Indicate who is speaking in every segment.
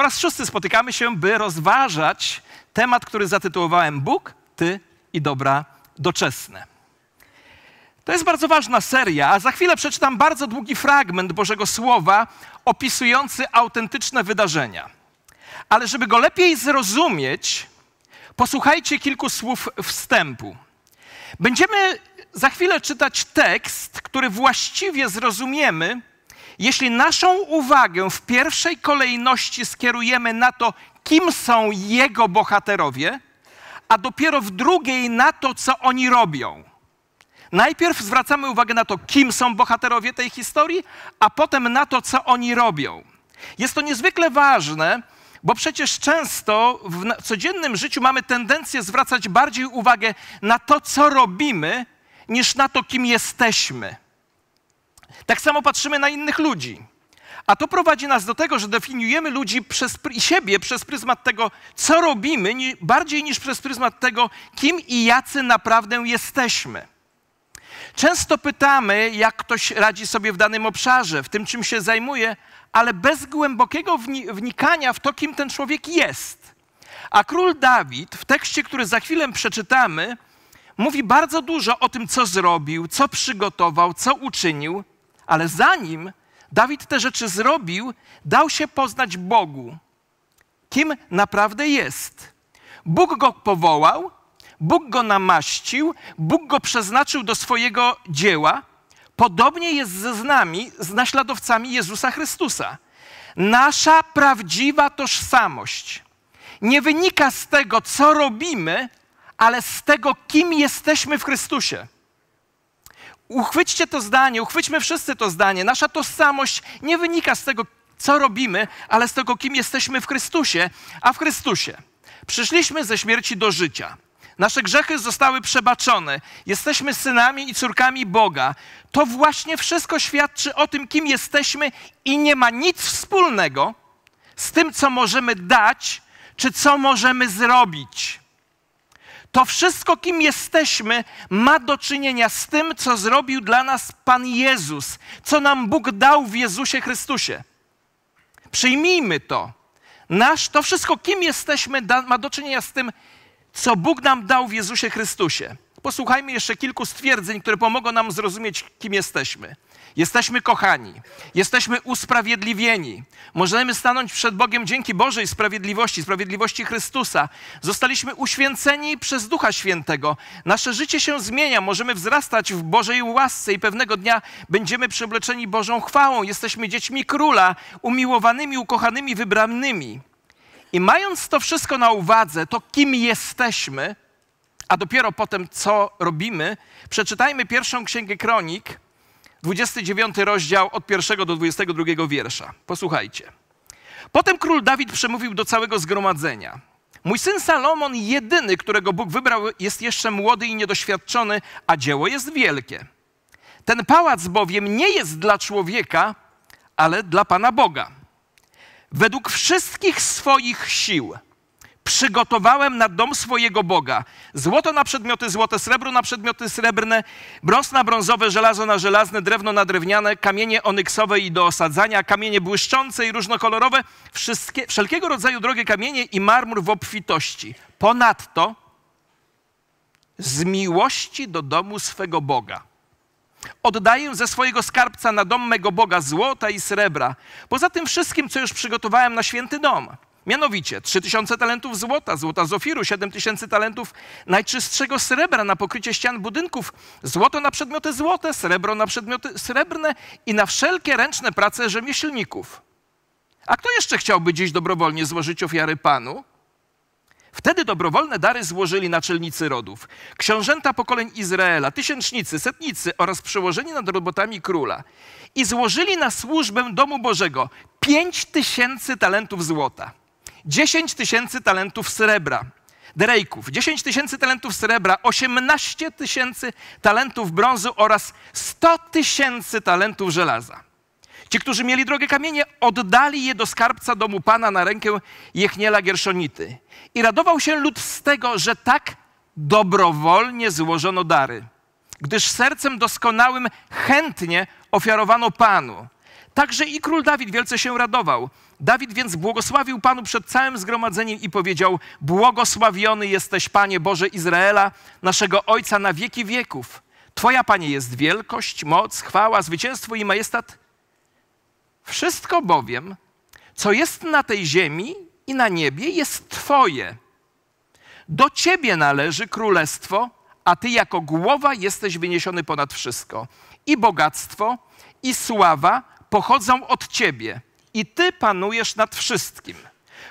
Speaker 1: Po raz szósty spotykamy się, by rozważać temat, który zatytułowałem Bóg, Ty i dobra doczesne. To jest bardzo ważna seria, a za chwilę przeczytam bardzo długi fragment Bożego Słowa opisujący autentyczne wydarzenia. Ale żeby go lepiej zrozumieć, posłuchajcie kilku słów wstępu. Będziemy za chwilę czytać tekst, który właściwie zrozumiemy, jeśli naszą uwagę w pierwszej kolejności skierujemy na to, kim są jego bohaterowie, a dopiero w drugiej na to, co oni robią. Najpierw zwracamy uwagę na to, kim są bohaterowie tej historii, a potem na to, co oni robią. Jest to niezwykle ważne, bo przecież często w codziennym życiu mamy tendencję zwracać bardziej uwagę na to, co robimy, niż na to, kim jesteśmy. Tak samo patrzymy na innych ludzi. A to prowadzi nas do tego, że definiujemy ludzi przez, i siebie przez pryzmat tego, co robimy, bardziej niż przez pryzmat tego, kim i jacy naprawdę jesteśmy. Często pytamy, jak ktoś radzi sobie w danym obszarze, w tym, czym się zajmuje, ale bez głębokiego wnikania w to, kim ten człowiek jest. A król Dawid w tekście, który za chwilę przeczytamy, mówi bardzo dużo o tym, co zrobił, co przygotował, co uczynił, ale zanim Dawid te rzeczy zrobił, dał się poznać Bogu, kim naprawdę jest. Bóg go powołał, Bóg go namaścił, Bóg go przeznaczył do swojego dzieła. Podobnie jest z nami, z naśladowcami Jezusa Chrystusa. Nasza prawdziwa tożsamość nie wynika z tego, co robimy, ale z tego, kim jesteśmy w Chrystusie. Uchwyćcie to zdanie, uchwyćmy wszyscy to zdanie. Nasza tożsamość nie wynika z tego, co robimy, ale z tego, kim jesteśmy w Chrystusie, a w Chrystusie. Przyszliśmy ze śmierci do życia. Nasze grzechy zostały przebaczone. Jesteśmy synami i córkami Boga. To właśnie wszystko świadczy o tym, kim jesteśmy i nie ma nic wspólnego z tym, co możemy dać, czy co możemy zrobić. To wszystko, kim jesteśmy, ma do czynienia z tym, co zrobił dla nas Pan Jezus, co nam Bóg dał w Jezusie Chrystusie. Przyjmijmy to. Nasz, to wszystko, kim jesteśmy, da, ma do czynienia z tym, co Bóg nam dał w Jezusie Chrystusie. Posłuchajmy jeszcze kilku stwierdzeń, które pomogą nam zrozumieć, kim jesteśmy. Jesteśmy kochani, jesteśmy usprawiedliwieni. Możemy stanąć przed Bogiem dzięki Bożej sprawiedliwości, sprawiedliwości Chrystusa. Zostaliśmy uświęceni przez Ducha Świętego. Nasze życie się zmienia, możemy wzrastać w Bożej łasce i pewnego dnia będziemy przeobleczeni Bożą chwałą. Jesteśmy dziećmi króla, umiłowanymi, ukochanymi, wybranymi. I mając to wszystko na uwadze, to kim jesteśmy, a dopiero potem co robimy, przeczytajmy pierwszą księgę kronik, 29 rozdział od pierwszego do 22 wiersza. Posłuchajcie. Potem król Dawid przemówił do całego zgromadzenia. Mój syn Salomon, jedyny, którego Bóg wybrał, jest jeszcze młody i niedoświadczony, a dzieło jest wielkie. Ten pałac bowiem nie jest dla człowieka, ale dla Pana Boga według wszystkich swoich sił przygotowałem na dom swojego Boga złoto na przedmioty złote, srebro na przedmioty srebrne, brąz na brązowe, żelazo na żelazne, drewno na drewniane, kamienie onyksowe i do osadzania, kamienie błyszczące i różnokolorowe, wszystkie, wszelkiego rodzaju drogie kamienie i marmur w obfitości. Ponadto z miłości do domu swego Boga Oddaję ze swojego skarbca na dom mego Boga złota i srebra, poza tym wszystkim, co już przygotowałem na święty dom. Mianowicie 3000 talentów złota, złota z ofiru, 7000 talentów najczystszego srebra na pokrycie ścian budynków, złoto na przedmioty złote, srebro na przedmioty srebrne i na wszelkie ręczne prace rzemieślników. A kto jeszcze chciałby dziś dobrowolnie złożyć ofiary Panu? Wtedy dobrowolne dary złożyli naczelnicy rodów, książęta pokoleń Izraela, tysięcznicy, setnicy oraz przełożeni nad robotami króla. I złożyli na służbę domu Bożego pięć tysięcy talentów złota, dziesięć tysięcy talentów srebra, derejków, dziesięć tysięcy talentów srebra, osiemnaście tysięcy talentów brązu oraz sto tysięcy talentów żelaza. Ci, którzy mieli drogie kamienie, oddali je do skarbca domu Pana na rękę Jechniela Gierszonity. I radował się lud z tego, że tak dobrowolnie złożono dary, gdyż sercem doskonałym chętnie ofiarowano Panu. Także i król Dawid wielce się radował. Dawid więc błogosławił Panu przed całym zgromadzeniem i powiedział: Błogosławiony jesteś, Panie Boże Izraela, naszego Ojca na wieki wieków. Twoja, Panie, jest wielkość, moc, chwała, zwycięstwo i majestat. Wszystko bowiem, co jest na tej ziemi i na niebie, jest Twoje. Do Ciebie należy królestwo, a Ty jako głowa jesteś wyniesiony ponad wszystko. I bogactwo, i sława pochodzą od Ciebie. I Ty panujesz nad wszystkim.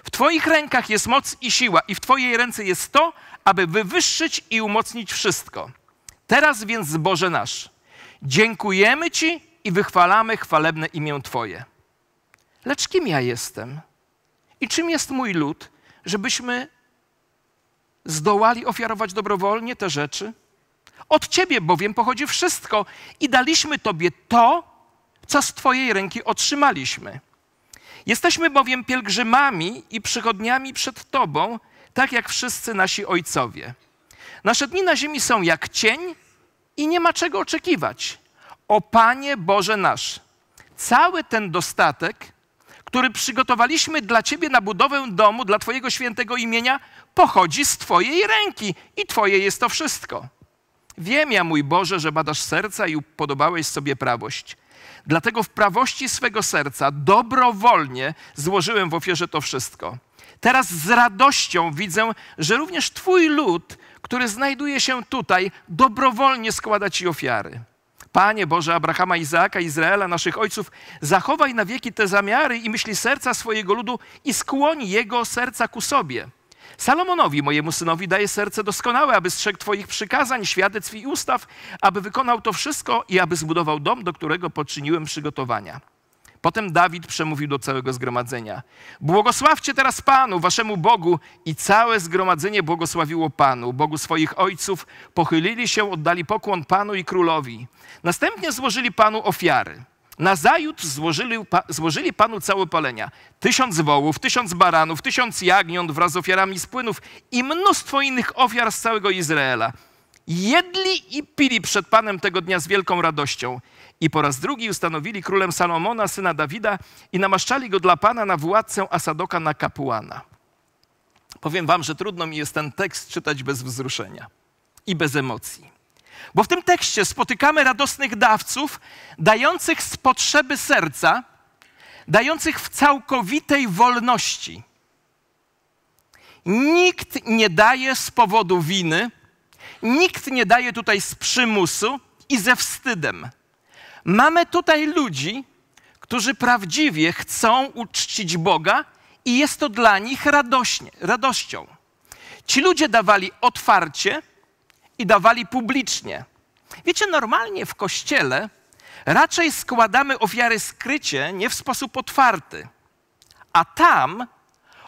Speaker 1: W Twoich rękach jest moc i siła, i w Twojej ręce jest to, aby wywyższyć i umocnić wszystko. Teraz więc, Boże nasz, dziękujemy Ci i wychwalamy chwalebne imię Twoje. Lecz kim ja jestem? I czym jest mój lud, żebyśmy zdołali ofiarować dobrowolnie te rzeczy? Od Ciebie bowiem pochodzi wszystko i daliśmy Tobie to, co z Twojej ręki otrzymaliśmy. Jesteśmy bowiem pielgrzymami i przychodniami przed Tobą, tak jak wszyscy nasi ojcowie. Nasze dni na ziemi są jak cień i nie ma czego oczekiwać. O Panie Boże nasz, cały ten dostatek, który przygotowaliśmy dla Ciebie na budowę domu, dla Twojego świętego imienia, pochodzi z Twojej ręki i Twoje jest to wszystko. Wiem ja, mój Boże, że badasz serca i upodobałeś sobie prawość. Dlatego w prawości swego serca dobrowolnie złożyłem w ofierze to wszystko. Teraz z radością widzę, że również Twój lud, który znajduje się tutaj, dobrowolnie składa Ci ofiary. Panie Boże Abrahama, Izaaka, Izraela, naszych ojców, zachowaj na wieki te zamiary i myśli serca swojego ludu i skłoń jego serca ku sobie. Salomonowi, mojemu synowi, daję serce doskonałe, aby strzegł Twoich przykazań, świadectw i ustaw, aby wykonał to wszystko i aby zbudował dom, do którego poczyniłem przygotowania. Potem Dawid przemówił do całego zgromadzenia: Błogosławcie teraz Panu, waszemu Bogu. I całe zgromadzenie błogosławiło Panu, Bogu swoich ojców, pochylili się, oddali pokłon Panu i królowi. Następnie złożyli Panu ofiary. Nazajutrz złożyli, złożyli Panu całe palenia. Tysiąc wołów, tysiąc baranów, tysiąc jagniąt wraz z ofiarami z płynów i mnóstwo innych ofiar z całego Izraela. Jedli i pili przed Panem tego dnia z wielką radością. I po raz drugi ustanowili królem Salomona, syna Dawida, i namaszczali go dla Pana na władcę Asadoka na kapłana. Powiem wam, że trudno mi jest ten tekst czytać bez wzruszenia i bez emocji. Bo w tym tekście spotykamy radosnych dawców, dających z potrzeby serca, dających w całkowitej wolności. Nikt nie daje z powodu winy, nikt nie daje tutaj z przymusu i ze wstydem. Mamy tutaj ludzi, którzy prawdziwie chcą uczcić Boga i jest to dla nich radośnie, radością. Ci ludzie dawali otwarcie i dawali publicznie. Wiecie, normalnie w kościele raczej składamy ofiary skrycie, nie w sposób otwarty. A tam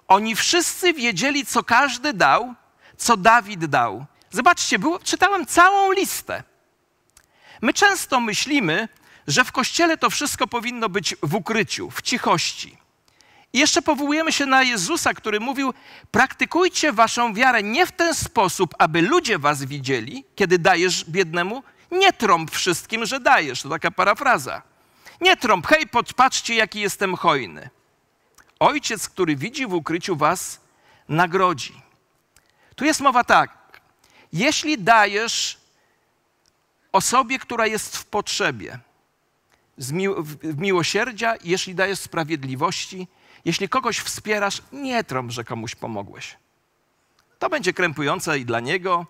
Speaker 1: oni wszyscy wiedzieli, co każdy dał, co Dawid dał. Zobaczcie, było, czytałem całą listę. My często myślimy, że w kościele to wszystko powinno być w ukryciu, w cichości. I jeszcze powołujemy się na Jezusa, który mówił: Praktykujcie waszą wiarę nie w ten sposób, aby ludzie was widzieli, kiedy dajesz biednemu. Nie trąb wszystkim, że dajesz. To taka parafraza. Nie trąb, hej, podpatrzcie, jaki jestem hojny. Ojciec, który widzi w ukryciu was, nagrodzi. Tu jest mowa tak. Jeśli dajesz osobie, która jest w potrzebie, w miłosierdzia, jeśli dajesz sprawiedliwości, jeśli kogoś wspierasz, nie trąb, że komuś pomogłeś. To będzie krępujące i dla niego,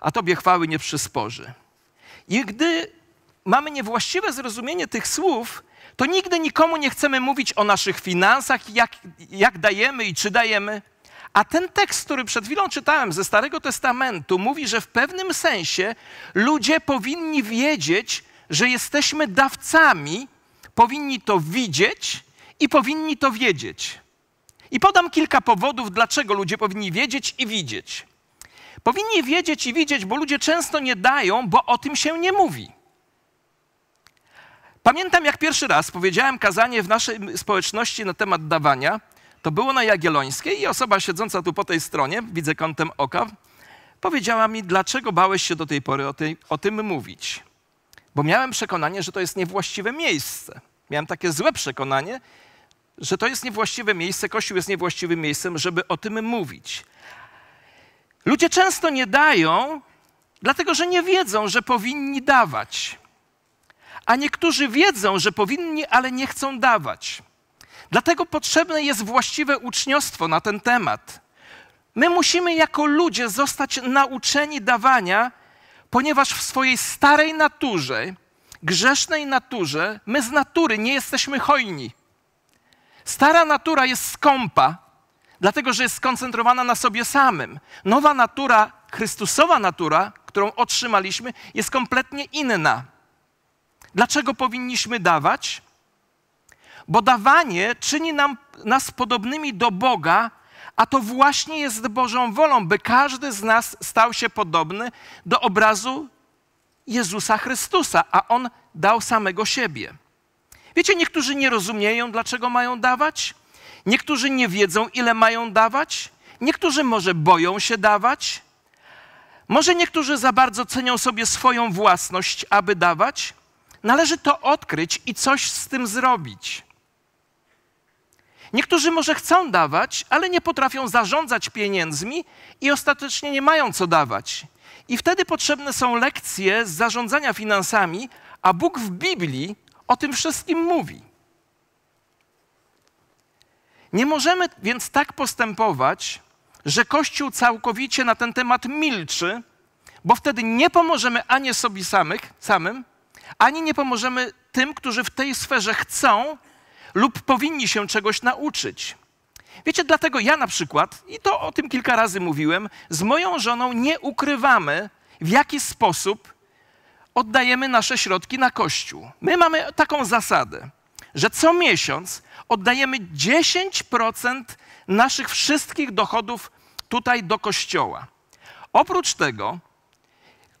Speaker 1: a tobie chwały nie przysporzy. I gdy mamy niewłaściwe zrozumienie tych słów, to nigdy nikomu nie chcemy mówić o naszych finansach, jak, jak dajemy i czy dajemy. A ten tekst, który przed chwilą czytałem ze Starego Testamentu, mówi, że w pewnym sensie ludzie powinni wiedzieć, że jesteśmy dawcami, powinni to widzieć i powinni to wiedzieć. I podam kilka powodów, dlaczego ludzie powinni wiedzieć i widzieć. Powinni wiedzieć i widzieć, bo ludzie często nie dają, bo o tym się nie mówi. Pamiętam, jak pierwszy raz powiedziałem kazanie w naszej społeczności na temat dawania. To było na Jagiellońskiej i osoba siedząca tu po tej stronie, widzę kątem oka, powiedziała mi, dlaczego bałeś się do tej pory o, tej, o tym mówić. Bo miałem przekonanie, że to jest niewłaściwe miejsce. Miałem takie złe przekonanie, że to jest niewłaściwe miejsce, Kościół jest niewłaściwym miejscem, żeby o tym mówić. Ludzie często nie dają, dlatego że nie wiedzą, że powinni dawać. A niektórzy wiedzą, że powinni, ale nie chcą dawać. Dlatego potrzebne jest właściwe uczniostwo na ten temat. My musimy jako ludzie zostać nauczeni dawania, ponieważ w swojej starej naturze, grzesznej naturze, my z natury nie jesteśmy hojni. Stara natura jest skąpa, dlatego że jest skoncentrowana na sobie samym. Nowa natura, Chrystusowa natura, którą otrzymaliśmy, jest kompletnie inna. Dlaczego powinniśmy dawać? Bo dawanie czyni nam, nas podobnymi do Boga, a to właśnie jest Bożą wolą, by każdy z nas stał się podobny do obrazu Jezusa Chrystusa, a On dał samego siebie. Wiecie, niektórzy nie rozumieją, dlaczego mają dawać, niektórzy nie wiedzą, ile mają dawać, niektórzy może boją się dawać, może niektórzy za bardzo cenią sobie swoją własność, aby dawać. Należy to odkryć i coś z tym zrobić. Niektórzy może chcą dawać, ale nie potrafią zarządzać pieniędzmi i ostatecznie nie mają co dawać. I wtedy potrzebne są lekcje z zarządzania finansami, a Bóg w Biblii o tym wszystkim mówi. Nie możemy więc tak postępować, że Kościół całkowicie na ten temat milczy, bo wtedy nie pomożemy ani sobie samych, samym, ani nie pomożemy tym, którzy w tej sferze chcą lub powinni się czegoś nauczyć. Wiecie, dlatego ja na przykład, i to o tym kilka razy mówiłem, z moją żoną nie ukrywamy, w jaki sposób oddajemy nasze środki na Kościół. My mamy taką zasadę, że co miesiąc oddajemy 10% naszych wszystkich dochodów tutaj do Kościoła. Oprócz tego,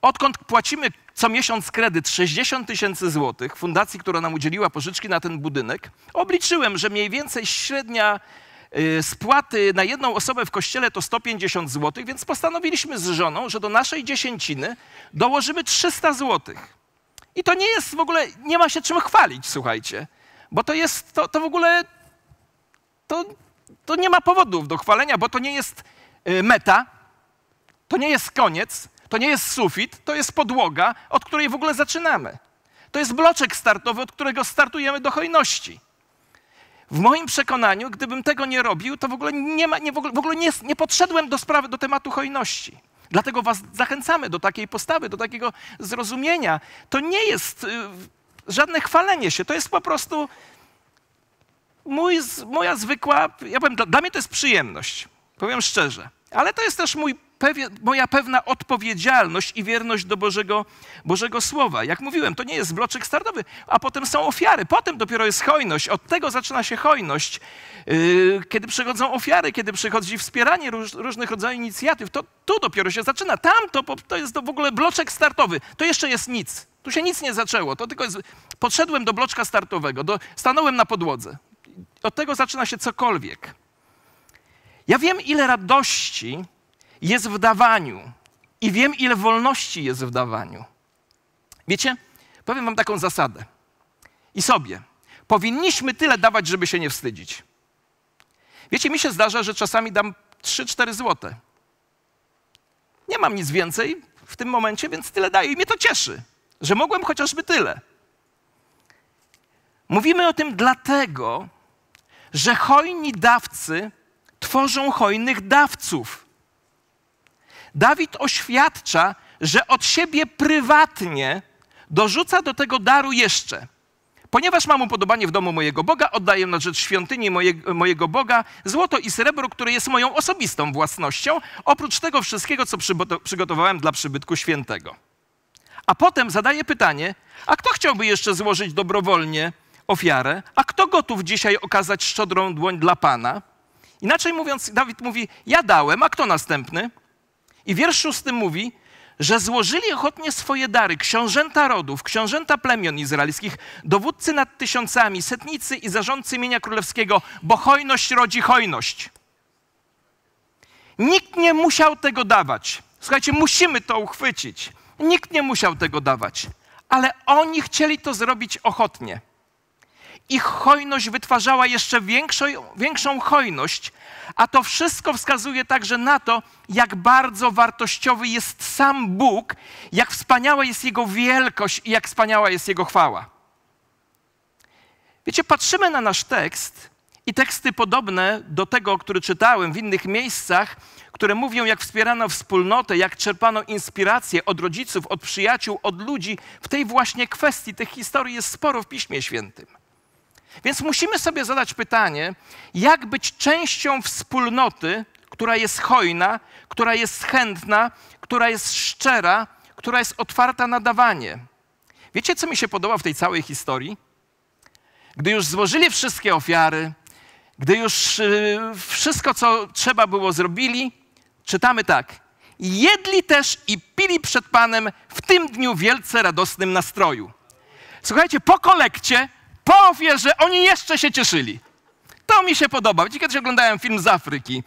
Speaker 1: odkąd płacimy co miesiąc kredyt 60 tysięcy złotych fundacji, która nam udzieliła pożyczki na ten budynek, obliczyłem, że mniej więcej średnia spłaty na jedną osobę w kościele to 150 zł, więc postanowiliśmy z żoną, że do naszej dziesięciny dołożymy 300 zł. I to nie jest w ogóle, nie ma się czym chwalić, słuchajcie, bo to jest, to, to w ogóle, to, to nie ma powodów do chwalenia, bo to nie jest y, meta, to nie jest koniec, to nie jest sufit, to jest podłoga, od której w ogóle zaczynamy. To jest bloczek startowy, od którego startujemy do hojności. W moim przekonaniu, gdybym tego nie robił, to w ogóle nie, ma, nie, w ogóle, nie, nie podszedłem do sprawy, do tematu hojności. Dlatego was zachęcamy do takiej postawy, do takiego zrozumienia. To nie jest y, żadne chwalenie się, to jest po prostu mój, moja zwykła, ja powiem, dla, dla mnie to jest przyjemność, powiem szczerze. Ale to jest też mój moja pewna odpowiedzialność i wierność do Bożego, Bożego Słowa. Jak mówiłem, to nie jest bloczek startowy, a potem są ofiary, potem dopiero jest hojność. Od tego zaczyna się hojność. Yy, kiedy przychodzą ofiary, kiedy przychodzi wspieranie róż, różnych rodzajów inicjatyw, to tu dopiero się zaczyna. Tam to, to jest w ogóle bloczek startowy. To jeszcze jest nic. Tu się nic nie zaczęło. To tylko jest... Podszedłem do bloczka startowego, do... stanąłem na podłodze. Od tego zaczyna się cokolwiek. Ja wiem, ile radości jest w dawaniu i wiem, ile wolności jest w dawaniu. Wiecie, powiem wam taką zasadę i sobie. Powinniśmy tyle dawać, żeby się nie wstydzić. Wiecie, mi się zdarza, że czasami dam 3-4 złote. Nie mam nic więcej w tym momencie, więc tyle daję i mnie to cieszy, że mogłem chociażby tyle. Mówimy o tym dlatego, że hojni dawcy tworzą hojnych dawców. Dawid oświadcza, że od siebie prywatnie dorzuca do tego daru jeszcze. Ponieważ mam upodobanie w domu mojego Boga, oddaję na rzecz świątyni mojego Boga złoto i srebro, które jest moją osobistą własnością, oprócz tego wszystkiego, co przygotowałem dla przybytku świętego. A potem zadaje pytanie, a kto chciałby jeszcze złożyć dobrowolnie ofiarę? A kto gotów dzisiaj okazać szczodrą dłoń dla Pana? Inaczej mówiąc, Dawid mówi, ja dałem, a kto następny? I wiersz szósty mówi, że złożyli ochotnie swoje dary książęta rodów, książęta plemion izraelskich, dowódcy nad tysiącami, setnicy i zarządcy imienia królewskiego, bo hojność rodzi hojność. Nikt nie musiał tego dawać. Słuchajcie, musimy to uchwycić. Nikt nie musiał tego dawać, ale oni chcieli to zrobić ochotnie. Ich hojność wytwarzała jeszcze większą, większą hojność, a to wszystko wskazuje także na to, jak bardzo wartościowy jest sam Bóg, jak wspaniała jest Jego wielkość i jak wspaniała jest Jego chwała. Wiecie, patrzymy na nasz tekst i teksty podobne do tego, który czytałem w innych miejscach, które mówią, jak wspierano wspólnotę, jak czerpano inspirację od rodziców, od przyjaciół, od ludzi. W tej właśnie kwestii tych historii jest sporo w Piśmie Świętym. Więc musimy sobie zadać pytanie, jak być częścią wspólnoty, która jest hojna, która jest chętna, która jest szczera, która jest otwarta na dawanie. Wiecie, co mi się podoba w tej całej historii? Gdy już złożyli wszystkie ofiary, gdy już y, wszystko, co trzeba było, zrobili, czytamy tak. Jedli też i pili przed Panem w tym dniu wielce radosnym nastroju. Słuchajcie, po kolekcie po ofierze oni jeszcze się cieszyli. To mi się podoba. Wiecie, kiedyś oglądałem film z Afryki.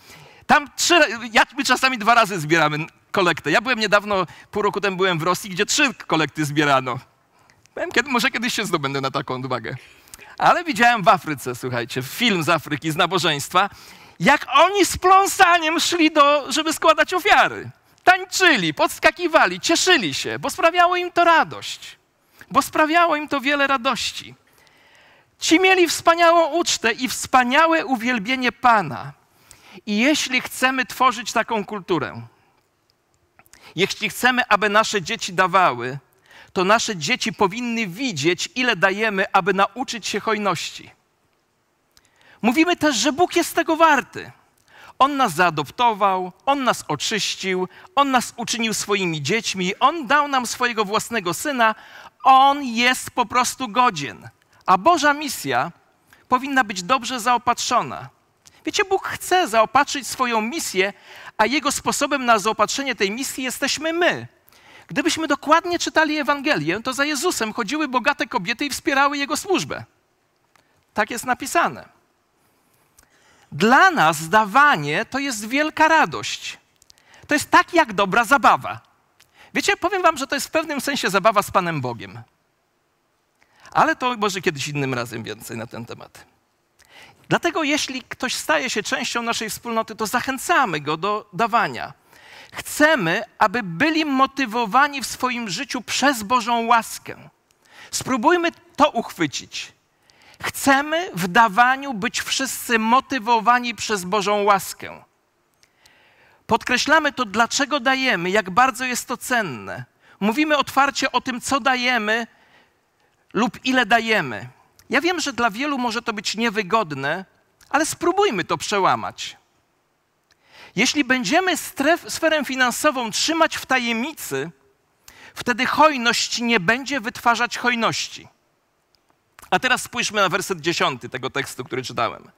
Speaker 1: Tam trzy, ja, my czasami dwa razy zbieramy kolektę. Ja byłem niedawno, pół roku temu byłem w Rosji, gdzie trzy kolekty zbierano. Powiem, kiedy, może kiedyś się zdobędę na taką odwagę. Ale widziałem w Afryce, słuchajcie, film z Afryki, z nabożeństwa, jak oni z pląsaniem szli do, żeby składać ofiary. Tańczyli, podskakiwali, cieszyli się, bo sprawiało im to radość. Bo sprawiało im to wiele radości. Ci mieli wspaniałą ucztę i wspaniałe uwielbienie Pana. I jeśli chcemy tworzyć taką kulturę, jeśli chcemy, aby nasze dzieci dawały, to nasze dzieci powinny widzieć, ile dajemy, aby nauczyć się hojności. Mówimy też, że Bóg jest tego warty. On nas zaadoptował, On nas oczyścił, On nas uczynił swoimi dziećmi, On dał nam swojego własnego syna. On jest po prostu godzien. A Boża misja powinna być dobrze zaopatrzona. Wiecie, Bóg chce zaopatrzyć swoją misję, a Jego sposobem na zaopatrzenie tej misji jesteśmy my. Gdybyśmy dokładnie czytali Ewangelię, to za Jezusem chodziły bogate kobiety i wspierały Jego służbę. Tak jest napisane. Dla nas dawanie to jest wielka radość. To jest tak jak dobra zabawa. Wiecie, powiem Wam, że to jest w pewnym sensie zabawa z Panem Bogiem. Ale to może kiedyś innym razem więcej na ten temat. Dlatego jeśli ktoś staje się częścią naszej wspólnoty, to zachęcamy go do dawania. Chcemy, aby byli motywowani w swoim życiu przez Bożą łaskę. Spróbujmy to uchwycić. Chcemy w dawaniu być wszyscy motywowani przez Bożą łaskę. Podkreślamy to, dlaczego dajemy, jak bardzo jest to cenne. Mówimy otwarcie o tym, co dajemy, lub ile dajemy. Ja wiem, że dla wielu może to być niewygodne, ale spróbujmy to przełamać. Jeśli będziemy stref, sferę finansową trzymać w tajemnicy, wtedy hojność nie będzie wytwarzać hojności. A teraz spójrzmy na werset dziesiąty tego tekstu, który czytałem.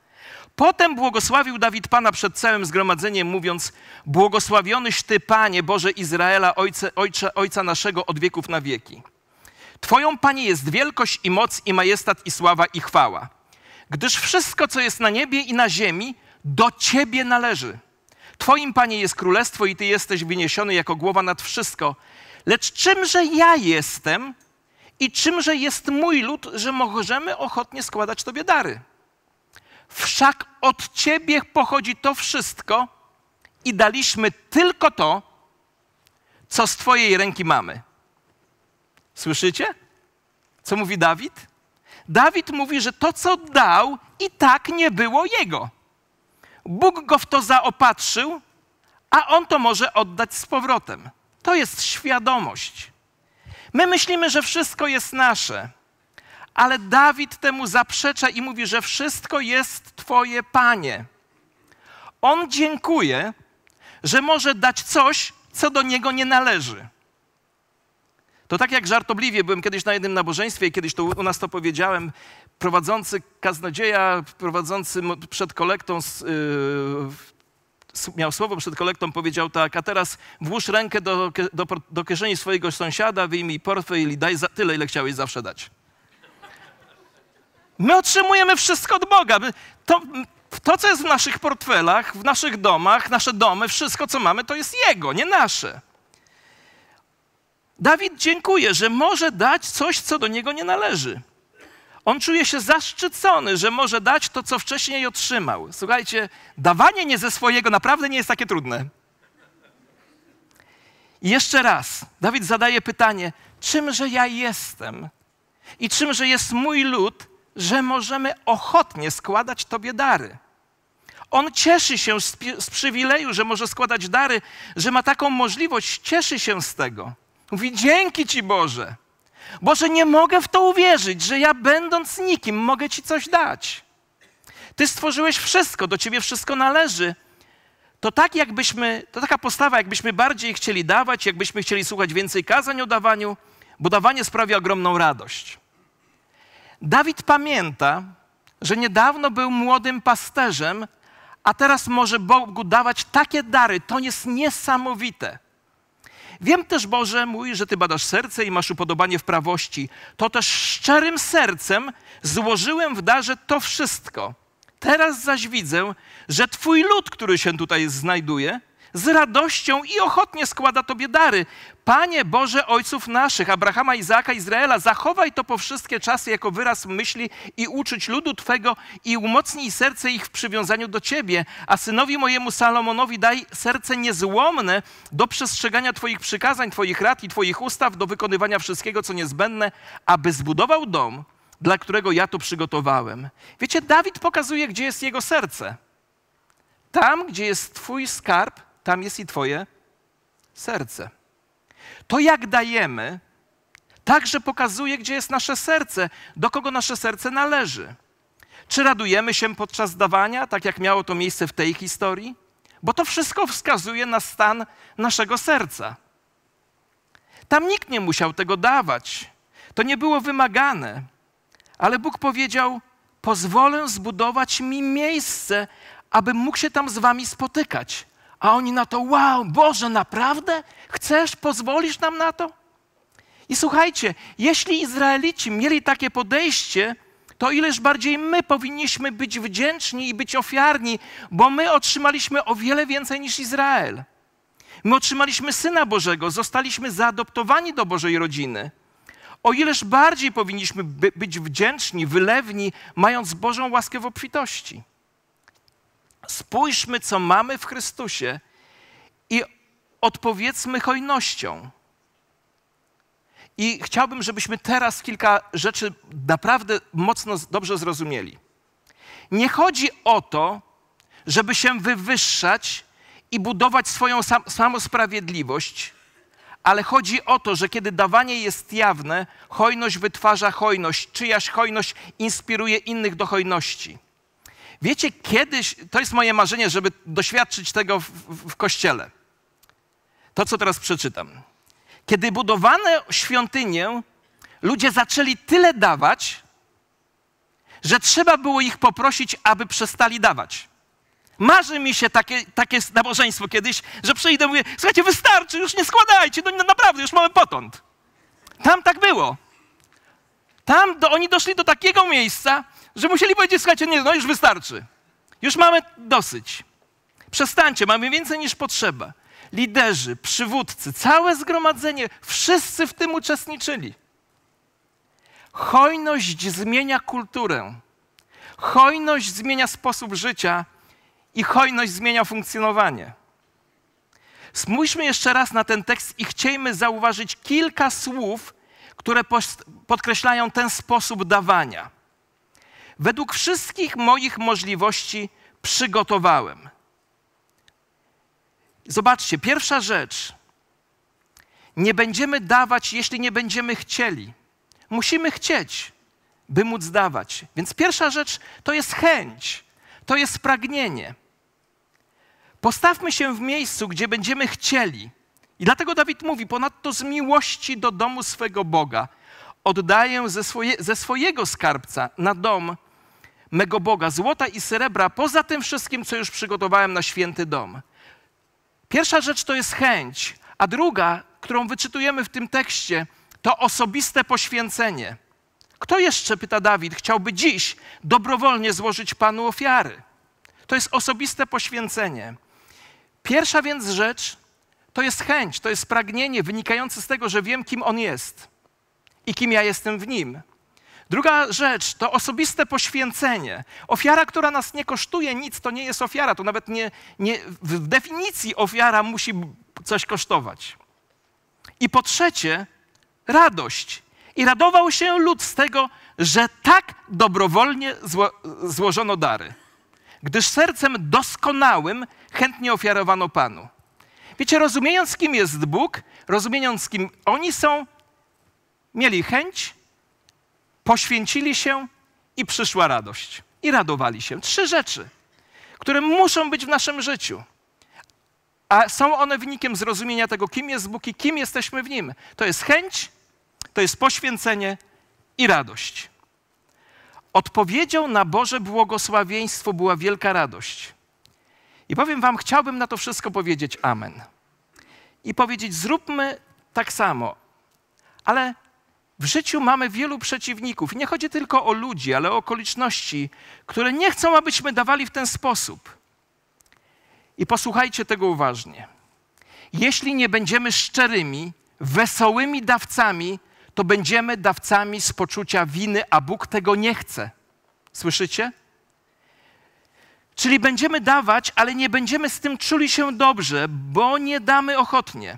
Speaker 1: Potem błogosławił Dawid Pana przed całym zgromadzeniem, mówiąc: Błogosławionyś Ty, Panie Boże Izraela, Ojcze, Ojcze, Ojca naszego od wieków na wieki. Twoją, Panie, jest wielkość i moc i majestat i sława i chwała. Gdyż wszystko, co jest na niebie i na ziemi, do Ciebie należy. Twoim, Panie, jest królestwo i Ty jesteś wyniesiony jako głowa nad wszystko. Lecz czymże ja jestem i czymże jest mój lud, że możemy ochotnie składać Tobie dary? Wszak od Ciebie pochodzi to wszystko i daliśmy tylko to, co z Twojej ręki mamy. Słyszycie? Co mówi Dawid? Dawid mówi, że to, co dał, i tak nie było jego. Bóg go w to zaopatrzył, a on to może oddać z powrotem. To jest świadomość. My myślimy, że wszystko jest nasze, ale Dawid temu zaprzecza i mówi, że wszystko jest Twoje, Panie. On dziękuje, że może dać coś, co do niego nie należy. To tak jak żartobliwie, byłem kiedyś na jednym nabożeństwie i kiedyś to u nas to powiedziałem, prowadzący kaznodzieja, prowadzący przed kolektą, yy, miał słowo przed kolektą, powiedział tak, a teraz włóż rękę do, do, do kieszeni swojego sąsiada, wyjmij portfel i daj za, tyle, ile chciałeś zawsze dać. My otrzymujemy wszystko od Boga. To, to, co jest w naszych portfelach, w naszych domach, nasze domy, wszystko, co mamy, to jest Jego, nie nasze. Dawid dziękuje, że może dać coś, co do niego nie należy. On czuje się zaszczycony, że może dać to, co wcześniej otrzymał. Słuchajcie, dawanie nie ze swojego naprawdę nie jest takie trudne. I jeszcze raz, Dawid zadaje pytanie: czymże ja jestem i czymże jest mój lud, że możemy ochotnie składać Tobie dary? On cieszy się z, z przywileju, że może składać dary, że ma taką możliwość, cieszy się z tego. Mówi: Dzięki Ci Boże. Boże, nie mogę w to uwierzyć, że ja będąc nikim mogę Ci coś dać. Ty stworzyłeś wszystko, do Ciebie wszystko należy. To tak jakbyśmy, to taka postawa, jakbyśmy bardziej chcieli dawać, jakbyśmy chcieli słuchać więcej kazań o dawaniu, bo dawanie sprawia ogromną radość. Dawid pamięta, że niedawno był młodym pasterzem, a teraz może Bogu dawać takie dary. To jest niesamowite. Wiem też, Boże mój, że Ty badasz serce i masz upodobanie w prawości. To też szczerym sercem złożyłem w darze to wszystko. Teraz zaś widzę, że Twój lud, który się tutaj znajduje, z radością i ochotnie składa Tobie dary. Panie Boże Ojców naszych, Abrahama, Izaaka, Izraela, zachowaj to po wszystkie czasy jako wyraz myśli i uczyć ludu Twego i umocnij serce ich w przywiązaniu do Ciebie. A synowi mojemu Salomonowi daj serce niezłomne do przestrzegania Twoich przykazań, Twoich rad i Twoich ustaw, do wykonywania wszystkiego, co niezbędne, aby zbudował dom, dla którego ja to przygotowałem. Wiecie, Dawid pokazuje, gdzie jest jego serce. Tam, gdzie jest Twój skarb, tam jest i Twoje serce. To, jak dajemy, także pokazuje, gdzie jest nasze serce, do kogo nasze serce należy. Czy radujemy się podczas dawania, tak jak miało to miejsce w tej historii? Bo to wszystko wskazuje na stan naszego serca. Tam nikt nie musiał tego dawać. To nie było wymagane. Ale Bóg powiedział: Pozwolę zbudować mi miejsce, abym mógł się tam z wami spotykać. A oni na to, wow, Boże, naprawdę? Chcesz, pozwolisz nam na to? I słuchajcie, jeśli Izraelici mieli takie podejście, to ileż bardziej my powinniśmy być wdzięczni i być ofiarni, bo my otrzymaliśmy o wiele więcej niż Izrael. My otrzymaliśmy Syna Bożego, zostaliśmy zaadoptowani do Bożej rodziny. O ileż bardziej powinniśmy by, być wdzięczni, wylewni, mając Bożą łaskę w obfitości. Spójrzmy, co mamy w Chrystusie i odpowiedzmy hojnością. I chciałbym, żebyśmy teraz kilka rzeczy naprawdę mocno dobrze zrozumieli. Nie chodzi o to, żeby się wywyższać i budować swoją sam, samosprawiedliwość, ale chodzi o to, że kiedy dawanie jest jawne, hojność wytwarza hojność, czyjaś hojność inspiruje innych do hojności. Wiecie, kiedyś, to jest moje marzenie, żeby doświadczyć tego w, w, w kościele. To, co teraz przeczytam. Kiedy budowano świątynię, ludzie zaczęli tyle dawać, że trzeba było ich poprosić, aby przestali dawać. Marzy mi się takie, takie nabożeństwo kiedyś, że przyjdę i mówię, słuchajcie, wystarczy, już nie składajcie, no naprawdę, już mamy potąd. Tam tak było. Tam do, oni doszli do takiego miejsca, że musieli powiedzieć, słuchajcie, nie, no już wystarczy. Już mamy dosyć. Przestańcie, mamy więcej niż potrzeba. Liderzy, przywódcy, całe zgromadzenie, wszyscy w tym uczestniczyli. Hojność zmienia kulturę. Hojność zmienia sposób życia i hojność zmienia funkcjonowanie. Spójrzmy jeszcze raz na ten tekst i chciejmy zauważyć kilka słów, które podkreślają ten sposób dawania. Według wszystkich moich możliwości przygotowałem. Zobaczcie, pierwsza rzecz. Nie będziemy dawać, jeśli nie będziemy chcieli. Musimy chcieć, by móc dawać. Więc pierwsza rzecz to jest chęć, to jest pragnienie. Postawmy się w miejscu, gdzie będziemy chcieli. I dlatego Dawid mówi: Ponadto z miłości do domu swego Boga oddaję ze, swoje, ze swojego skarbca na dom mego Boga złota i srebra, poza tym wszystkim, co już przygotowałem na święty dom. Pierwsza rzecz to jest chęć, a druga, którą wyczytujemy w tym tekście, to osobiste poświęcenie. Kto jeszcze, pyta Dawid, chciałby dziś dobrowolnie złożyć Panu ofiary? To jest osobiste poświęcenie. Pierwsza więc rzecz to jest chęć, to jest pragnienie wynikające z tego, że wiem, kim On jest i kim ja jestem w Nim. Druga rzecz to osobiste poświęcenie. Ofiara, która nas nie kosztuje nic, to nie jest ofiara. To nawet nie, nie w definicji ofiara musi coś kosztować. I po trzecie, radość. I radował się lud z tego, że tak dobrowolnie zło, złożono dary, gdyż sercem doskonałym chętnie ofiarowano Panu. Wiecie, rozumiejąc, kim jest Bóg, rozumiejąc, kim oni są, mieli chęć, poświęcili się i przyszła radość. I radowali się. Trzy rzeczy, które muszą być w naszym życiu. A są one wynikiem zrozumienia tego, kim jest Bóg i kim jesteśmy w Nim. To jest chęć, to jest poświęcenie i radość. Odpowiedzią na Boże błogosławieństwo była wielka radość. I powiem Wam, chciałbym na to wszystko powiedzieć Amen. I powiedzieć, zróbmy tak samo. Ale w życiu mamy wielu przeciwników. I nie chodzi tylko o ludzi, ale o okoliczności, które nie chcą, abyśmy dawali w ten sposób. I posłuchajcie tego uważnie. Jeśli nie będziemy szczerymi, wesołymi dawcami, to będziemy dawcami z poczucia winy, a Bóg tego nie chce. Słyszycie? Czyli będziemy dawać, ale nie będziemy z tym czuli się dobrze, bo nie damy ochotnie.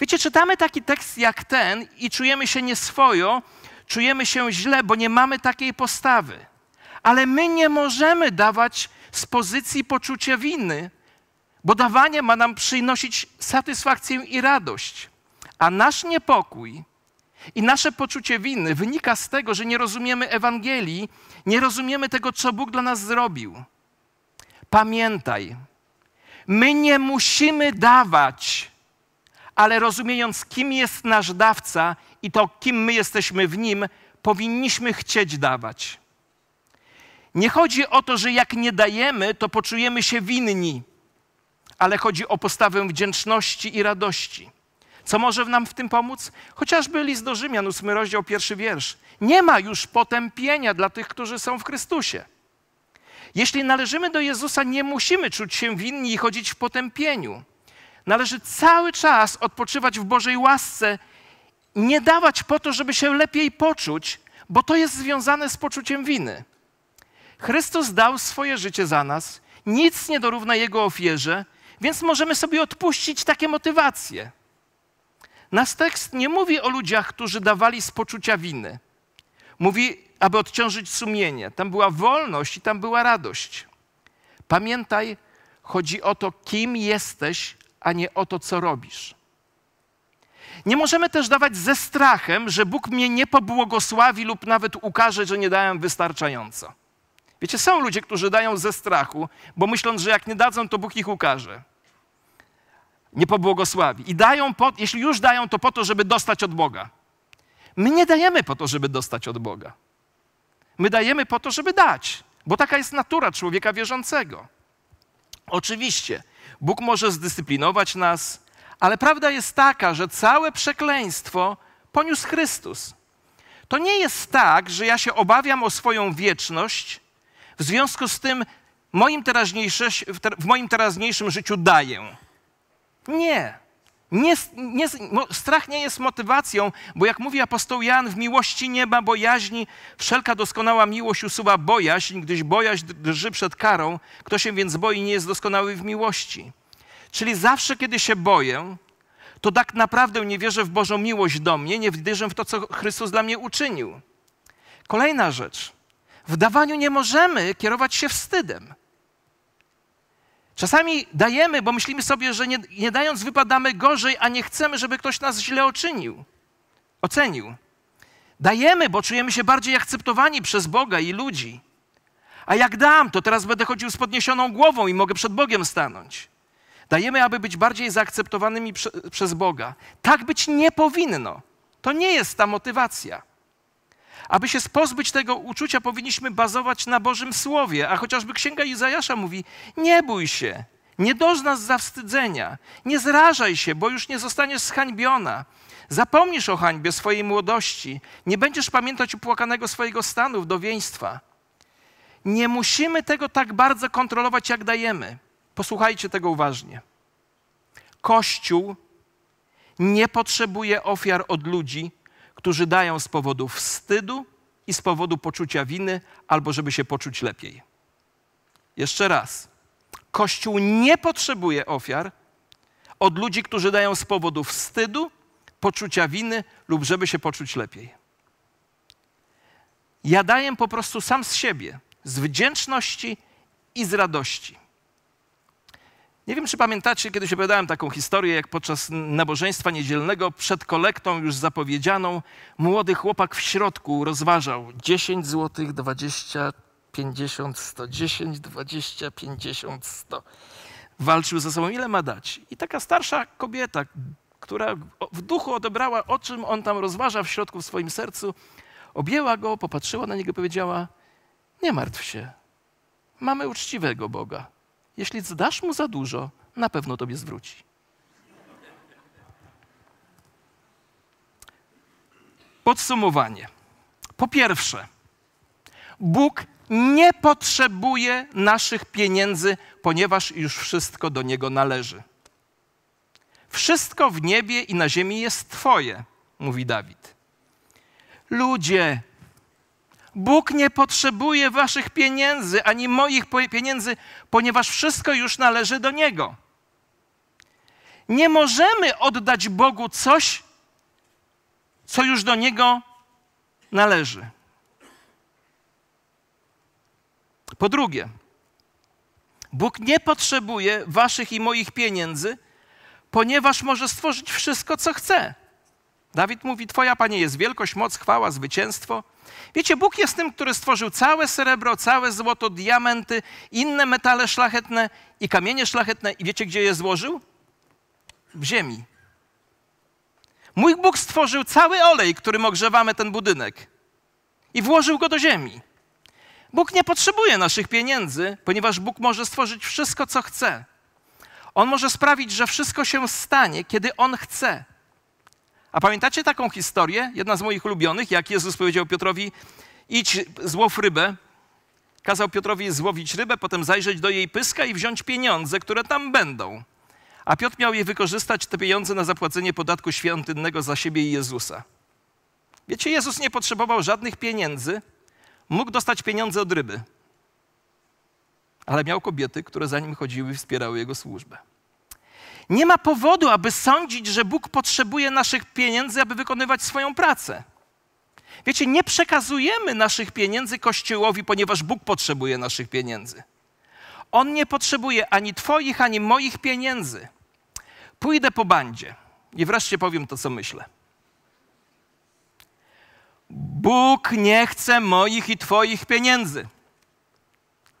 Speaker 1: Wiecie, czytamy taki tekst jak ten i czujemy się nieswojo, czujemy się źle, bo nie mamy takiej postawy. Ale my nie możemy dawać z pozycji poczucia winy, bo dawanie ma nam przynosić satysfakcję i radość. A nasz niepokój i nasze poczucie winy wynika z tego, że nie rozumiemy Ewangelii, nie rozumiemy tego, co Bóg dla nas zrobił. Pamiętaj, my nie musimy dawać, ale rozumiejąc, kim jest nasz dawca i to, kim my jesteśmy w nim, powinniśmy chcieć dawać. Nie chodzi o to, że jak nie dajemy, to poczujemy się winni, ale chodzi o postawę wdzięczności i radości. Co może nam w tym pomóc? Chociażby list do Rzymian, 8 rozdział, pierwszy wiersz. Nie ma już potępienia dla tych, którzy są w Chrystusie. Jeśli należymy do Jezusa, nie musimy czuć się winni i chodzić w potępieniu. Należy cały czas odpoczywać w Bożej łasce, nie dawać po to, żeby się lepiej poczuć, bo to jest związane z poczuciem winy. Chrystus dał swoje życie za nas, nic nie dorówna Jego ofierze, więc możemy sobie odpuścić takie motywacje. Nasz tekst nie mówi o ludziach, którzy dawali z poczucia winy. Mówi, aby odciążyć sumienie. Tam była wolność i tam była radość. Pamiętaj, chodzi o to, kim jesteś, a nie o to, co robisz. Nie możemy też dawać ze strachem, że Bóg mnie nie pobłogosławi lub nawet ukaże, że nie dałem wystarczająco. Wiecie, są ludzie, którzy dają ze strachu, bo myślą, że jak nie dadzą, to Bóg ich ukaże. Nie pobłogosławi. I dają, po, jeśli już dają, to po to, żeby dostać od Boga. My nie dajemy po to, żeby dostać od Boga. My dajemy po to, żeby dać, bo taka jest natura człowieka wierzącego. Oczywiście, Bóg może zdyscyplinować nas, ale prawda jest taka, że całe przekleństwo poniósł Chrystus. To nie jest tak, że ja się obawiam o swoją wieczność, w związku z tym moim w moim teraźniejszym życiu daję. Nie. Nie, nie, strach nie jest motywacją, bo jak mówi apostoł Jan, w miłości nie ma bojaźni, wszelka doskonała miłość usuwa bojaźń, gdyż bojaźń drży przed karą. Kto się więc boi, nie jest doskonały w miłości. Czyli zawsze, kiedy się boję, to tak naprawdę nie wierzę w Bożą miłość do mnie, nie wierzę w to, co Chrystus dla mnie uczynił. Kolejna rzecz. W dawaniu nie możemy kierować się wstydem. Czasami dajemy, bo myślimy sobie, że nie, nie dając wypadamy gorzej, a nie chcemy, żeby ktoś nas źle oczynił, ocenił. Dajemy, bo czujemy się bardziej akceptowani przez Boga i ludzi. A jak dam, to teraz będę chodził z podniesioną głową i mogę przed Bogiem stanąć. Dajemy, aby być bardziej zaakceptowanymi prze, przez Boga. Tak być nie powinno. To nie jest ta motywacja. Aby się pozbyć tego uczucia, powinniśmy bazować na Bożym Słowie, a chociażby Księga Izajasza mówi: Nie bój się, nie doznasz zawstydzenia, nie zrażaj się, bo już nie zostaniesz zhańbiona. Zapomnisz o hańbie swojej młodości, nie będziesz pamiętać upłakanego swojego stanu wdowieństwa. Nie musimy tego tak bardzo kontrolować, jak dajemy. Posłuchajcie tego uważnie. Kościół nie potrzebuje ofiar od ludzi, którzy dają z powodu wstydu i z powodu poczucia winy, albo żeby się poczuć lepiej. Jeszcze raz. Kościół nie potrzebuje ofiar od ludzi, którzy dają z powodu wstydu, poczucia winy lub żeby się poczuć lepiej. Ja daję po prostu sam z siebie, z wdzięczności i z radości. Nie wiem, czy pamiętacie, kiedyś opowiadałem taką historię, jak podczas nabożeństwa niedzielnego przed kolektą już zapowiedzianą, młody chłopak w środku rozważał 10 zł, 20, 50, 100, 10, 20, 50, 100. Walczył ze sobą, ile ma dać. I taka starsza kobieta, która w duchu odebrała, o czym on tam rozważa w środku w swoim sercu, objęła go, popatrzyła na niego i powiedziała: Nie martw się, mamy uczciwego Boga. Jeśli zdasz mu za dużo, na pewno tobie zwróci. Podsumowanie. Po pierwsze, Bóg nie potrzebuje naszych pieniędzy, ponieważ już wszystko do Niego należy. Wszystko w niebie i na ziemi jest Twoje, mówi Dawid. Ludzie, Bóg nie potrzebuje waszych pieniędzy ani moich pieniędzy, ponieważ wszystko już należy do Niego. Nie możemy oddać Bogu coś, co już do Niego należy. Po drugie, Bóg nie potrzebuje waszych i moich pieniędzy, ponieważ może stworzyć wszystko, co chce. Dawid mówi: Twoja, Panie, jest wielkość, moc, chwała, zwycięstwo. Wiecie, Bóg jest tym, który stworzył całe srebro, całe złoto, diamenty, inne metale szlachetne i kamienie szlachetne. I wiecie, gdzie je złożył? W ziemi. Mój Bóg stworzył cały olej, którym ogrzewamy ten budynek i włożył go do ziemi. Bóg nie potrzebuje naszych pieniędzy, ponieważ Bóg może stworzyć wszystko, co chce. On może sprawić, że wszystko się stanie, kiedy On chce. A pamiętacie taką historię, jedna z moich ulubionych, jak Jezus powiedział Piotrowi, idź, złow rybę. Kazał Piotrowi złowić rybę, potem zajrzeć do jej pyska i wziąć pieniądze, które tam będą. A Piotr miał je wykorzystać, te pieniądze, na zapłacenie podatku świątynnego za siebie i Jezusa. Wiecie, Jezus nie potrzebował żadnych pieniędzy, mógł dostać pieniądze od ryby, ale miał kobiety, które za nim chodziły i wspierały jego służbę. Nie ma powodu, aby sądzić, że Bóg potrzebuje naszych pieniędzy, aby wykonywać swoją pracę. Wiecie, nie przekazujemy naszych pieniędzy Kościołowi, ponieważ Bóg potrzebuje naszych pieniędzy. On nie potrzebuje ani Twoich, ani moich pieniędzy. Pójdę po bandzie i wreszcie powiem to, co myślę. Bóg nie chce moich i Twoich pieniędzy.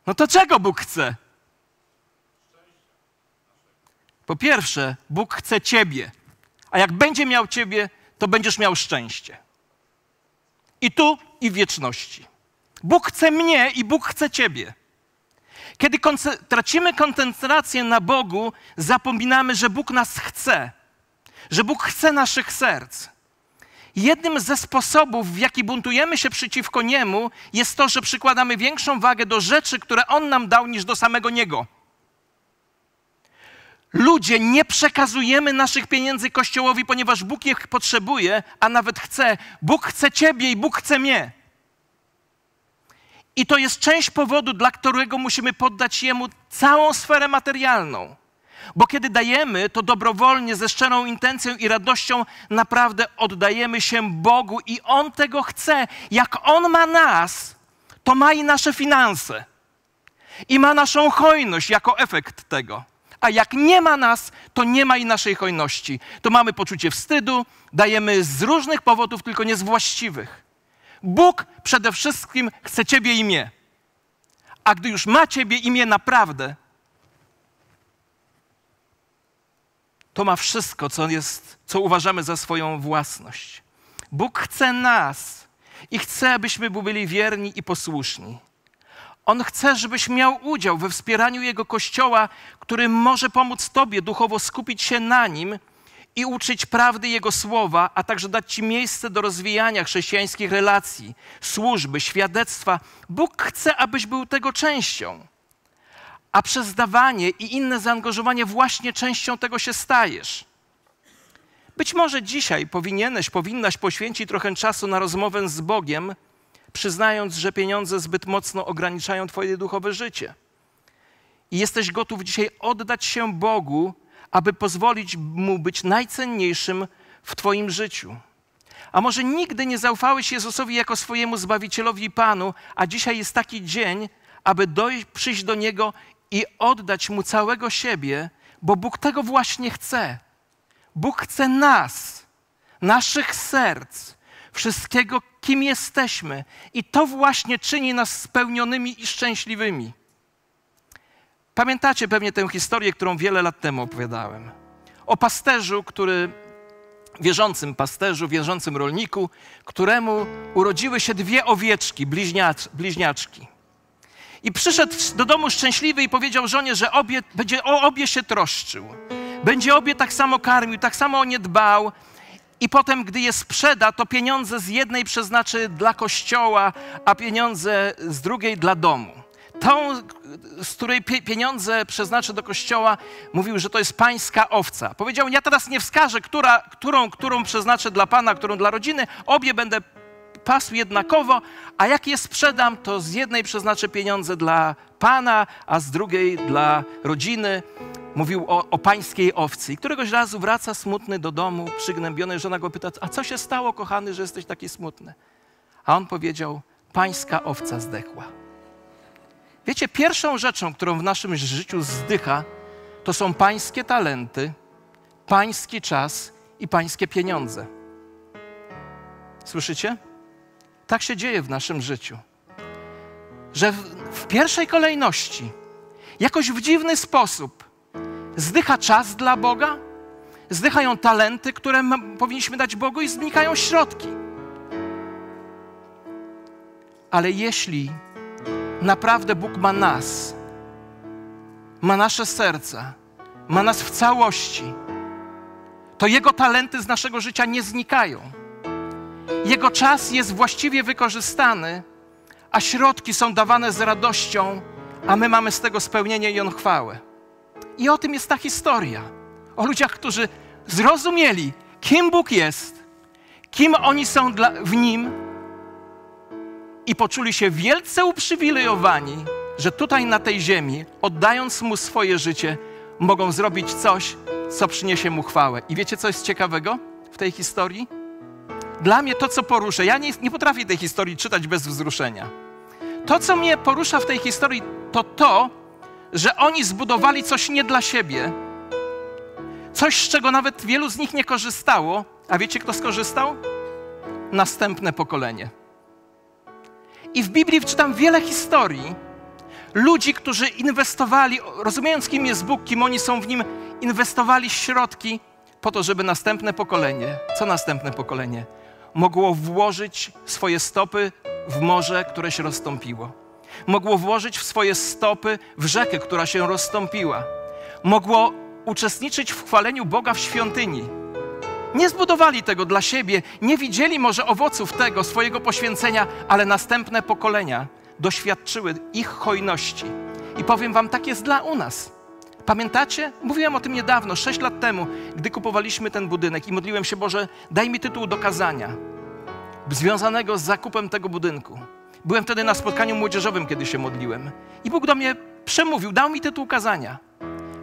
Speaker 1: No to czego Bóg chce? Po pierwsze, Bóg chce Ciebie, a jak będzie miał Ciebie, to będziesz miał szczęście. I tu, i w wieczności. Bóg chce mnie i Bóg chce Ciebie. Kiedy tracimy koncentrację na Bogu, zapominamy, że Bóg nas chce, że Bóg chce naszych serc. Jednym ze sposobów, w jaki buntujemy się przeciwko Niemu, jest to, że przykładamy większą wagę do rzeczy, które On nam dał, niż do samego Niego. Ludzie, nie przekazujemy naszych pieniędzy Kościołowi, ponieważ Bóg ich potrzebuje, a nawet chce. Bóg chce Ciebie i Bóg chce mnie. I to jest część powodu, dla którego musimy poddać Jemu całą sferę materialną. Bo kiedy dajemy, to dobrowolnie, ze szczerą intencją i radością naprawdę oddajemy się Bogu i On tego chce. Jak On ma nas, to ma i nasze finanse. I ma naszą hojność jako efekt tego a jak nie ma nas, to nie ma i naszej hojności. To mamy poczucie wstydu, dajemy z różnych powodów, tylko nie z właściwych. Bóg przede wszystkim chce Ciebie i mnie. A gdy już ma Ciebie i mnie naprawdę, to ma wszystko, co, jest, co uważamy za swoją własność. Bóg chce nas i chce, abyśmy byli wierni i posłuszni. On chce, żebyś miał udział we wspieraniu Jego Kościoła, który może pomóc Tobie duchowo skupić się na Nim i uczyć prawdy Jego słowa, a także dać Ci miejsce do rozwijania chrześcijańskich relacji, służby, świadectwa. Bóg chce, abyś był tego częścią. A przez dawanie i inne zaangażowanie właśnie częścią tego się stajesz. Być może dzisiaj powinieneś, powinnaś poświęcić trochę czasu na rozmowę z Bogiem, przyznając, że pieniądze zbyt mocno ograniczają Twoje duchowe życie. I jesteś gotów dzisiaj oddać się Bogu, aby pozwolić Mu być najcenniejszym w Twoim życiu. A może nigdy nie zaufałeś Jezusowi jako swojemu Zbawicielowi i Panu, a dzisiaj jest taki dzień, aby dojść, przyjść do Niego i oddać Mu całego siebie, bo Bóg tego właśnie chce. Bóg chce nas, naszych serc, wszystkiego, kim jesteśmy. I to właśnie czyni nas spełnionymi i szczęśliwymi. Pamiętacie pewnie tę historię, którą wiele lat temu opowiadałem. O pasterzu, który, wierzącym pasterzu, wierzącym rolniku, któremu urodziły się dwie owieczki, bliźniacz, bliźniaczki. I przyszedł do domu szczęśliwy i powiedział żonie, że obie, będzie o obie się troszczył. Będzie obie tak samo karmił, tak samo o nie dbał. I potem, gdy je sprzeda, to pieniądze z jednej przeznaczy dla kościoła, a pieniądze z drugiej dla domu. Tą, z której pieniądze przeznaczy do kościoła, mówił, że to jest pańska owca. Powiedział: Ja teraz nie wskażę, która, którą, którą przeznaczę dla pana, którą dla rodziny. Obie będę pasł jednakowo, a jak je sprzedam, to z jednej przeznaczę pieniądze dla pana, a z drugiej dla rodziny. Mówił o, o pańskiej owcy. I któregoś razu wraca smutny do domu, przygnębiony. Żona go pyta, a co się stało, kochany, że jesteś taki smutny? A on powiedział, pańska owca zdechła. Wiecie, pierwszą rzeczą, którą w naszym życiu zdycha, to są pańskie talenty, pański czas i pańskie pieniądze. Słyszycie? Tak się dzieje w naszym życiu. Że w, w pierwszej kolejności, jakoś w dziwny sposób, zdycha czas dla Boga, zdychają talenty, które powinniśmy dać Bogu i znikają środki. Ale jeśli naprawdę Bóg ma nas, ma nasze serca, ma nas w całości, to Jego talenty z naszego życia nie znikają. Jego czas jest właściwie wykorzystany, a środki są dawane z radością, a my mamy z tego spełnienie i on chwałę. I o tym jest ta historia. O ludziach, którzy zrozumieli, kim Bóg jest, kim oni są dla, w Nim i poczuli się wielce uprzywilejowani, że tutaj na tej ziemi, oddając Mu swoje życie, mogą zrobić coś, co przyniesie Mu chwałę. I wiecie, co jest ciekawego w tej historii? Dla mnie to, co poruszę, ja nie, nie potrafię tej historii czytać bez wzruszenia. To, co mnie porusza w tej historii, to to, że oni zbudowali coś nie dla siebie, coś, z czego nawet wielu z nich nie korzystało. A wiecie, kto skorzystał? Następne pokolenie. I w Biblii czytam wiele historii ludzi, którzy inwestowali, rozumiejąc, kim jest Bóg, kim oni są w nim, inwestowali środki po to, żeby następne pokolenie, co następne pokolenie, mogło włożyć swoje stopy w morze, które się rozstąpiło. Mogło włożyć w swoje stopy w rzekę, która się rozstąpiła. Mogło uczestniczyć w chwaleniu Boga w świątyni. Nie zbudowali tego dla siebie, nie widzieli może owoców tego swojego poświęcenia, ale następne pokolenia doświadczyły ich hojności. I powiem Wam, tak jest dla u nas. Pamiętacie? Mówiłem o tym niedawno, sześć lat temu, gdy kupowaliśmy ten budynek i modliłem się, Boże, daj mi tytuł do kazania związanego z zakupem tego budynku. Byłem wtedy na spotkaniu młodzieżowym, kiedy się modliłem. I Bóg do mnie przemówił, dał mi tytuł kazania.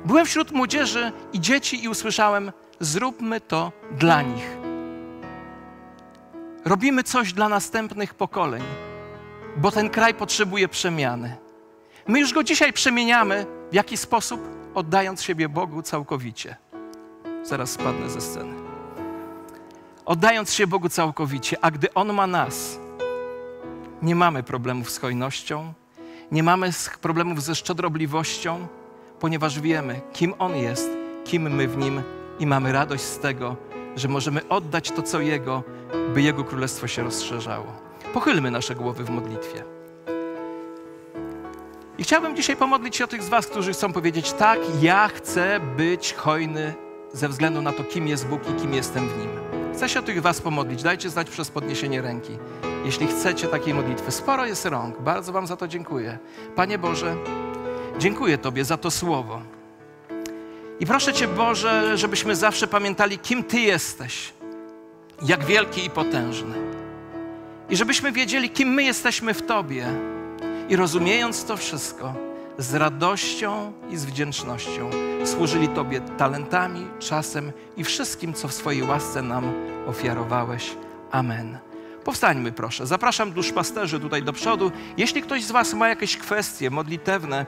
Speaker 1: Byłem wśród młodzieży i dzieci i usłyszałem: Zróbmy to dla nich. Robimy coś dla następnych pokoleń, bo ten kraj potrzebuje przemiany. My już go dzisiaj przemieniamy. W jaki sposób? oddając siebie Bogu całkowicie. Zaraz spadnę ze sceny. Oddając się Bogu całkowicie, a gdy On ma nas, nie mamy problemów z hojnością, nie mamy problemów ze szczodrobliwością, ponieważ wiemy, kim On jest, kim my w Nim i mamy radość z tego, że możemy oddać to, co Jego, by Jego królestwo się rozszerzało. Pochylmy nasze głowy w modlitwie. I chciałbym dzisiaj pomodlić się o tych z Was, którzy chcą powiedzieć: Tak, ja chcę być hojny ze względu na to, kim jest Bóg i kim jestem w Nim. Chcę się o tych Was pomodlić. Dajcie znać przez podniesienie ręki. Jeśli chcecie takiej modlitwy, sporo jest rąk. Bardzo Wam za to dziękuję. Panie Boże, dziękuję Tobie za to słowo. I proszę Cię, Boże, żebyśmy zawsze pamiętali, kim Ty jesteś, jak wielki i potężny. I żebyśmy wiedzieli, kim my jesteśmy w Tobie. I rozumiejąc to wszystko, z radością i z wdzięcznością służyli Tobie talentami, czasem i wszystkim, co w swojej łasce nam ofiarowałeś. Amen. Powstańmy proszę. Zapraszam duszpasterzy tutaj do przodu. Jeśli ktoś z Was ma jakieś kwestie modlitewne,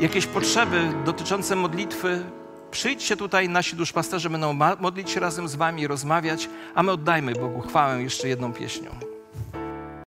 Speaker 1: jakieś potrzeby dotyczące modlitwy, przyjdźcie tutaj, nasi duszpasterze będą modlić się razem z Wami, rozmawiać, a my oddajmy Bogu chwałę jeszcze jedną pieśnią.